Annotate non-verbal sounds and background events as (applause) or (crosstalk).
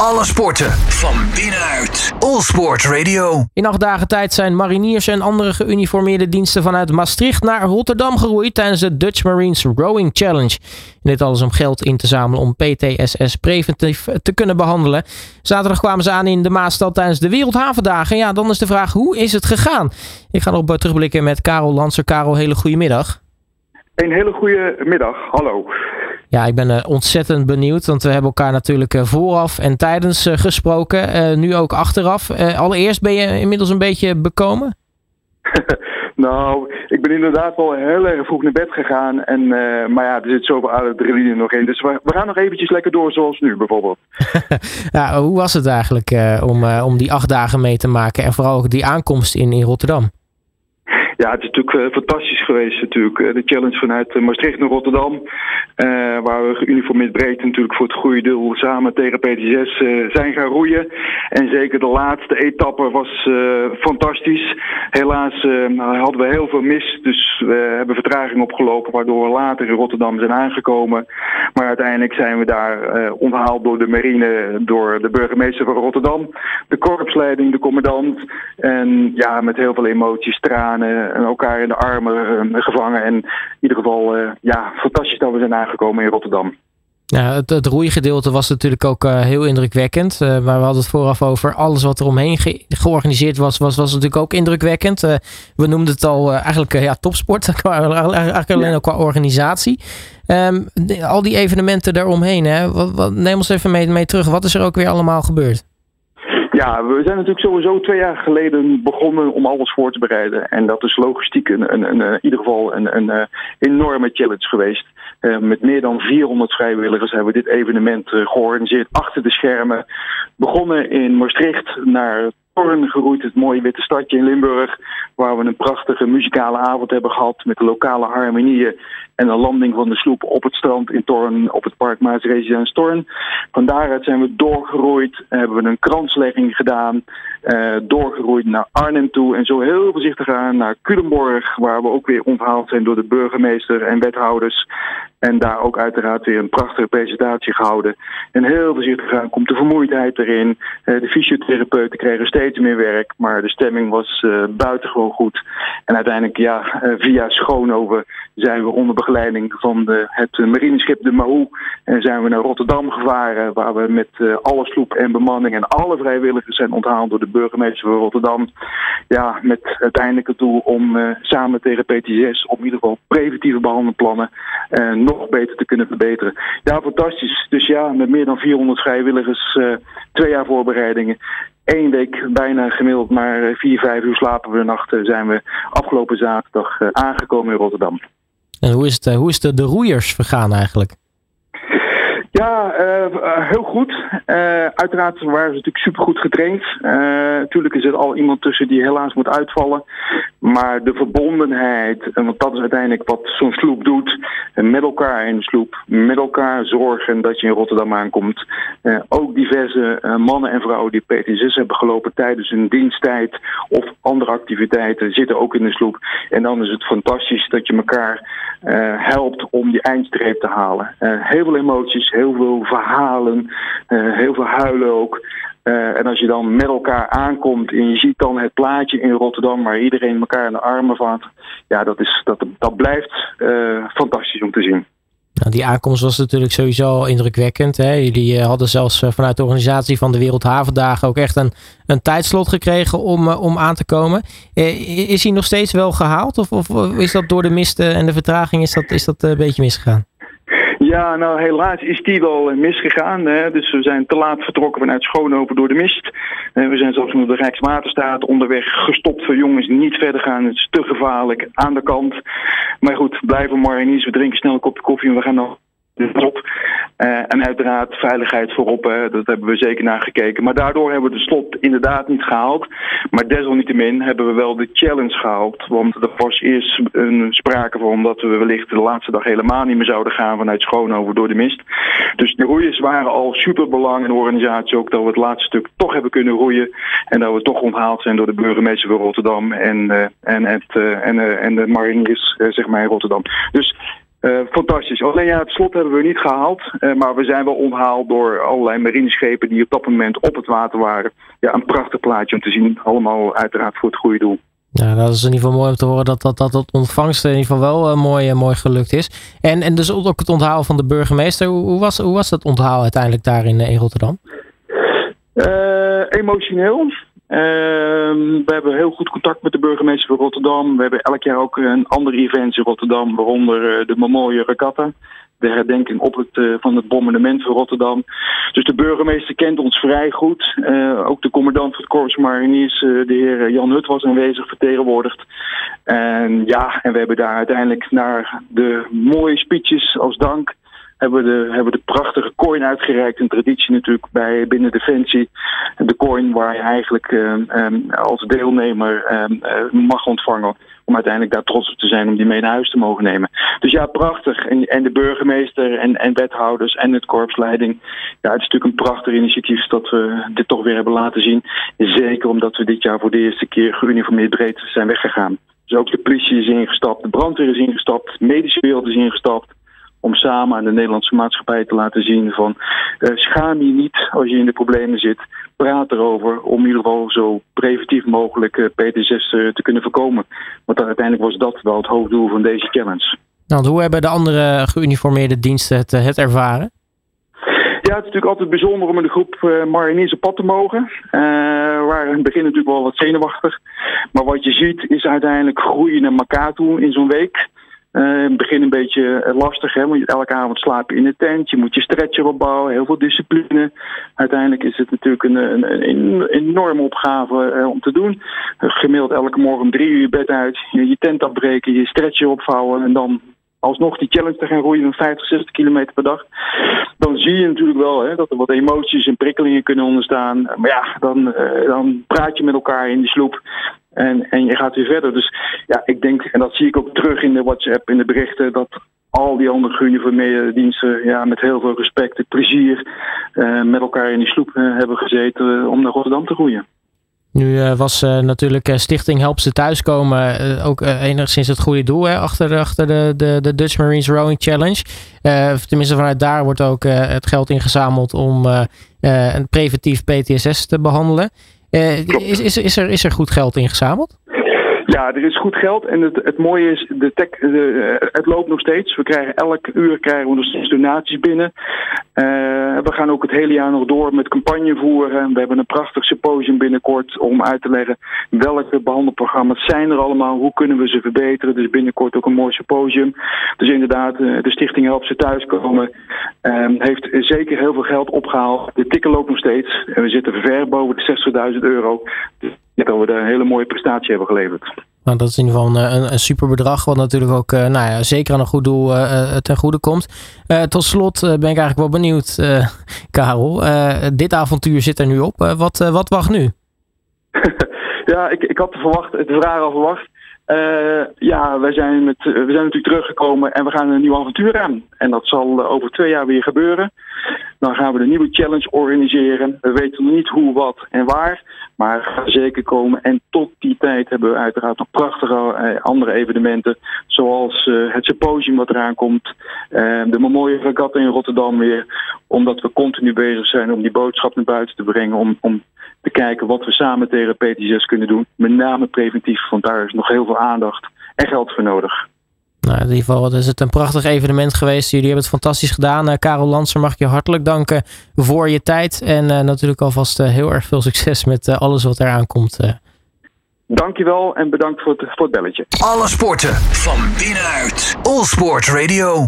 Alle sporten van binnenuit. All Sport Radio. In acht dagen tijd zijn mariniers en andere geuniformeerde diensten vanuit Maastricht naar Rotterdam geroeid tijdens de Dutch Marines Rowing Challenge. En dit alles om geld in te zamelen om PTSS preventief te kunnen behandelen. Zaterdag kwamen ze aan in de Maastad tijdens de Wereldhavendagen. Ja, dan is de vraag, hoe is het gegaan? Ik ga nog terugblikken met Karel Lanser. Karel, hele goede middag. Een hele goede middag, hallo. Ja, ik ben uh, ontzettend benieuwd, want we hebben elkaar natuurlijk uh, vooraf en tijdens uh, gesproken. nu ook achteraf. allereerst ben je inmiddels een beetje bekomen? (laughs) nou, ik ben inderdaad wel heel erg vroeg naar bed gegaan. En, maar ja, er zit zoveel adrenaline nog in. Dus we, we, gaan nog eventjes lekker door zoals nu bijvoorbeeld. (laughs) ja, hoe was het eigenlijk om, om die acht dagen mee te maken en vooral ook die aankomst in, in Rotterdam? Ja, het is natuurlijk uh, fantastisch geweest natuurlijk. de challenge vanuit Maastricht naar Rotterdam. Waar we geuniformeerd breed natuurlijk voor het goede doel samen tegen PTS uh, zijn gaan roeien. En zeker de laatste etappe was fantastisch. Helaas hadden we heel veel mis. Dus we hebben vertraging opgelopen waardoor we later in Rotterdam zijn aangekomen. Maar uiteindelijk zijn we daar onthaald door de marine, door de burgemeester van Rotterdam. De korpsleiding, de commandant. En ja, met heel veel emoties, tranen en elkaar in de armen uh, gevangen. En in ieder geval, uh, ja, fantastisch dat we zijn aangekomen in Rotterdam. Ja, het, het roeigedeelte was natuurlijk ook uh, heel indrukwekkend. maar we hadden het vooraf over alles wat er omheen ge georganiseerd was, was, was natuurlijk ook indrukwekkend. we noemden het al eigenlijk ja, topsport, (laughs) eigenlijk alleen ook qua organisatie. Um, al die evenementen daaromheen, hè? Wat, wat, neem ons even mee, mee terug. Wat is er ook weer allemaal gebeurd? Ja, we zijn natuurlijk sowieso twee jaar geleden begonnen om alles voor te bereiden. En dat is logistiek een, een, een, in ieder geval een, een, een enorme challenge geweest. Uh, met meer dan 400 vrijwilligers hebben we dit evenement georganiseerd achter de schermen. Begonnen in Maastricht naar Torn geroeid, het mooie witte stadje in Limburg. Waar we een prachtige muzikale avond hebben gehad met de lokale harmonieën. En een landing van de sloep op het strand in Torn, op het park Residence Torn. Van daaruit zijn we doorgeroeid, hebben we een kranslegging gedaan. Uh, doorgeroeid naar Arnhem toe en zo heel voorzichtig aan naar Culemborg. Waar we ook weer onthaald zijn door de burgemeester en wethouders. En daar ook uiteraard weer een prachtige presentatie gehouden. En heel voorzichtig aan komt de vermoeidheid erin. Uh, de fysiotherapeuten kregen steeds meer werk, maar de stemming was uh, buitengewoon goed. En uiteindelijk, ja, via Schoonover zijn we onder begeleiding van de, het marineschip de Mahou. En zijn we naar Rotterdam gevaren, waar we met alle sloep en bemanning en alle vrijwilligers zijn onthaald door de burgemeester van Rotterdam. Ja, met uiteindelijk het doel om samen tegen PTS op ieder geval preventieve behandelplannen nog nog beter te kunnen verbeteren. Ja, fantastisch. Dus ja, met meer dan 400 vrijwilligers, uh, twee jaar voorbereidingen. Eén week bijna gemiddeld maar vier, vijf uur slapen we de nacht zijn we afgelopen zaterdag aangekomen in Rotterdam. En hoe is, het, hoe is de, de roeiers vergaan eigenlijk? Ja, uh, heel goed. Uh, uiteraard waren ze natuurlijk supergoed getraind. natuurlijk is er al iemand tussen die helaas moet uitvallen. Maar de verbondenheid, want dat is uiteindelijk wat zo'n sloep doet. Met elkaar in de sloep, met elkaar zorgen dat je in Rotterdam aankomt. ook diverse mannen en vrouwen die PTSS hebben gelopen tijdens hun diensttijd of andere activiteiten zitten ook in de sloep. En dan is het fantastisch dat je elkaar helpt om die eindstreep te halen. heel veel emoties, heel veel verhalen, uh, heel veel huilen ook. Uh, en als je dan met elkaar aankomt en je ziet dan het plaatje in Rotterdam waar iedereen elkaar in de armen vat, ja, dat, is, dat, dat blijft uh, fantastisch om te zien. Nou, die aankomst was natuurlijk sowieso indrukwekkend. Hè? Jullie hadden zelfs vanuit de organisatie van de Wereldhavendagen ook echt een, een tijdslot gekregen om, om aan te komen. is hij nog steeds wel gehaald? Of, of is dat door de mist en de vertraging is dat, is dat een beetje misgegaan? Ja, nou helaas is die wel eh, misgegaan. Hè. Dus we zijn te laat vertrokken vanuit Schoonhoven door de mist. En we zijn zelfs met de Rijkswaterstaat onderweg gestopt voor jongens niet verder gaan. Het is te gevaarlijk aan de kant. Maar goed, blijven mariniers. We drinken snel een kopje koffie en we gaan nog op. Uh, en uiteraard veiligheid voorop, dat hebben we zeker naar gekeken. Maar daardoor hebben we de slot inderdaad niet gehaald. Maar desalniettemin hebben we wel de challenge gehaald. Want er was eerst een sprake van dat we wellicht de laatste dag helemaal niet meer zouden gaan vanuit Schoonhoven door de mist. Dus de roeiers waren al super belangrijk in de organisatie ook dat we het laatste stuk toch hebben kunnen roeien. En dat we toch onthaald zijn door de burgemeester van Rotterdam en, uh, en, het, uh, en, en de mariniers zeg maar in Rotterdam. Dus fantastisch. Alleen ja, het slot hebben we niet gehaald. maar we zijn wel onthaald door allerlei marineschepen die op dat moment op het water waren. Ja, een prachtig plaatje om te zien. Allemaal uiteraard voor het goede doel. Ja, dat is in ieder geval mooi om te horen dat dat, dat, dat ontvangst in ieder geval wel mooi, mooi gelukt is. En, en dus ook het onthaal van de burgemeester. Hoe was, hoe was dat onthaal uiteindelijk daar in, in Rotterdam? emotioneel. Ehm, we hebben heel goed contact met de burgemeester van Rotterdam. We hebben elk jaar ook een andere event in Rotterdam, waaronder uh, de mooie Regatta. De herdenking op het, uh, van het bombardement van Rotterdam. Dus de burgemeester kent ons vrij goed. Uh, ook de commandant van het Corps Mariniers, de heer Jan Hut, was aanwezig, vertegenwoordigd. En ja, en we hebben daar uiteindelijk naar de mooie speeches als dank hebben we de, hebben de prachtige coin uitgereikt. Een traditie natuurlijk bij binnen Defensie. De coin waar je eigenlijk uh, als deelnemer uh, mag ontvangen. Om uiteindelijk daar trots op te zijn om die mee naar huis te mogen nemen. Dus ja, prachtig. En, en de burgemeester en, en wethouders en het korpsleiding. Ja, het is natuurlijk een prachtig initiatief dat we dit toch weer hebben laten zien. Zeker omdat we dit jaar voor de eerste keer geuniformeerd breed zijn weggegaan. Dus ook de politie is ingestapt, de brandweer is ingestapt, de medische wereld is ingestapt om samen aan de Nederlandse maatschappij te laten zien van uh, schaam je niet als je in de problemen zit. Praat erover om in ieder geval zo preventief mogelijk uh, PT6 uh, te kunnen voorkomen. Want uiteindelijk was dat wel het hoofddoel van deze challenge. Nou, hoe hebben de andere geuniformeerde diensten het, het ervaren? Ja, het is natuurlijk altijd bijzonder om in de groep uh, mariniers op pad te mogen. Uh, we waren in het begin natuurlijk wel wat zenuwachtig. Maar wat je ziet is uiteindelijk groeien naar elkaar toe in zo'n week. Uh, het begin een beetje eh, lastig, hè, want elke avond slaap je in de tent. Je moet je stretcher opbouwen, heel veel discipline. Uiteindelijk is het natuurlijk een, een, een enorme opgave uh, om te doen. Gemiddeld elke morgen drie uur bed uit, je, tent afbreken, je stretcher opvouwen en dan alsnog die challenge te gaan roeien van 50, 60 kilometer per dag. Dan zie je natuurlijk wel hè, dat er wat emoties en prikkelingen kunnen ontstaan. Maar ja, dan, dan praat je met elkaar in die sloep. En, en je gaat weer verder. Dus ja, ik denk, en dat zie ik ook terug in de WhatsApp, in de berichten, dat al die andere geuniformeerde diensten ja, met heel veel respect en plezier uh, met elkaar in die sloep uh, hebben gezeten om naar Rotterdam te groeien. Nu was natuurlijk Stichting Help Ze Thuiskomen ook enigszins het goede doel achter, achter de, de, de Dutch Marines Rowing Challenge. tenminste, vanuit daar wordt ook het geld ingezameld om een preventief PTSS te behandelen. Uh, is, is, is, er, is er goed geld ingezameld? Ja, er is goed geld en het, het mooie is, de tech, de, eh, het loopt nog steeds. We krijgen elk uur krijgen we nog steeds donaties binnen. Uh, we gaan ook het hele jaar nog door met campagne voeren. We hebben een prachtig symposium binnenkort om uit te leggen welke behandelprogramma's zijn er allemaal, hoe kunnen we ze verbeteren. Dus binnenkort ook een mooi symposium. Dus inderdaad, de stichting Help Ze Thuiskomen uh, heeft zeker heel veel geld opgehaald. De tikken loopt nog steeds en we zitten ver boven de 60.000 euro. Dus dat we daar een hele mooie prestatie hebben geleverd. Nou, dat is in ieder geval een, een super bedrag, wat natuurlijk ook uh, nou ja, zeker aan een goed doel uh, ten goede komt. Tot slot ben ik eigenlijk wel benieuwd, (laughs) Karel. dit avontuur zit er nu op. wat, wat wacht nu? (laughs) ja, ik, ik had verwacht, het vraag al verwacht. ja, wij zijn, met, we zijn natuurlijk teruggekomen en we gaan een nieuw avontuur aan. En dat zal over twee jaar weer gebeuren. Dan gaan we de nieuwe challenge organiseren. We weten nog niet hoe, wat en waar. Maar gaan zeker komen. En tot die tijd hebben we uiteraard nog prachtige eh, andere evenementen. Zoals eh, het symposium wat eraan komt. Eh, de mooie regatta in Rotterdam weer. Omdat we continu bezig zijn om die boodschap naar buiten te brengen. Om, om te kijken wat we samen tegen PT6 kunnen doen. Met name preventief, want daar is nog heel veel aandacht en geld voor nodig. Nou, in ieder geval is het een prachtig evenement geweest. Jullie hebben het fantastisch gedaan. Uh, Karel Lanser mag ik je hartelijk danken voor je tijd. En uh, natuurlijk alvast uh, heel erg veel succes met alles wat eraan komt. Dankjewel en bedankt voor het, voor het belletje. Alle sporten van binnenuit. All Sport Radio.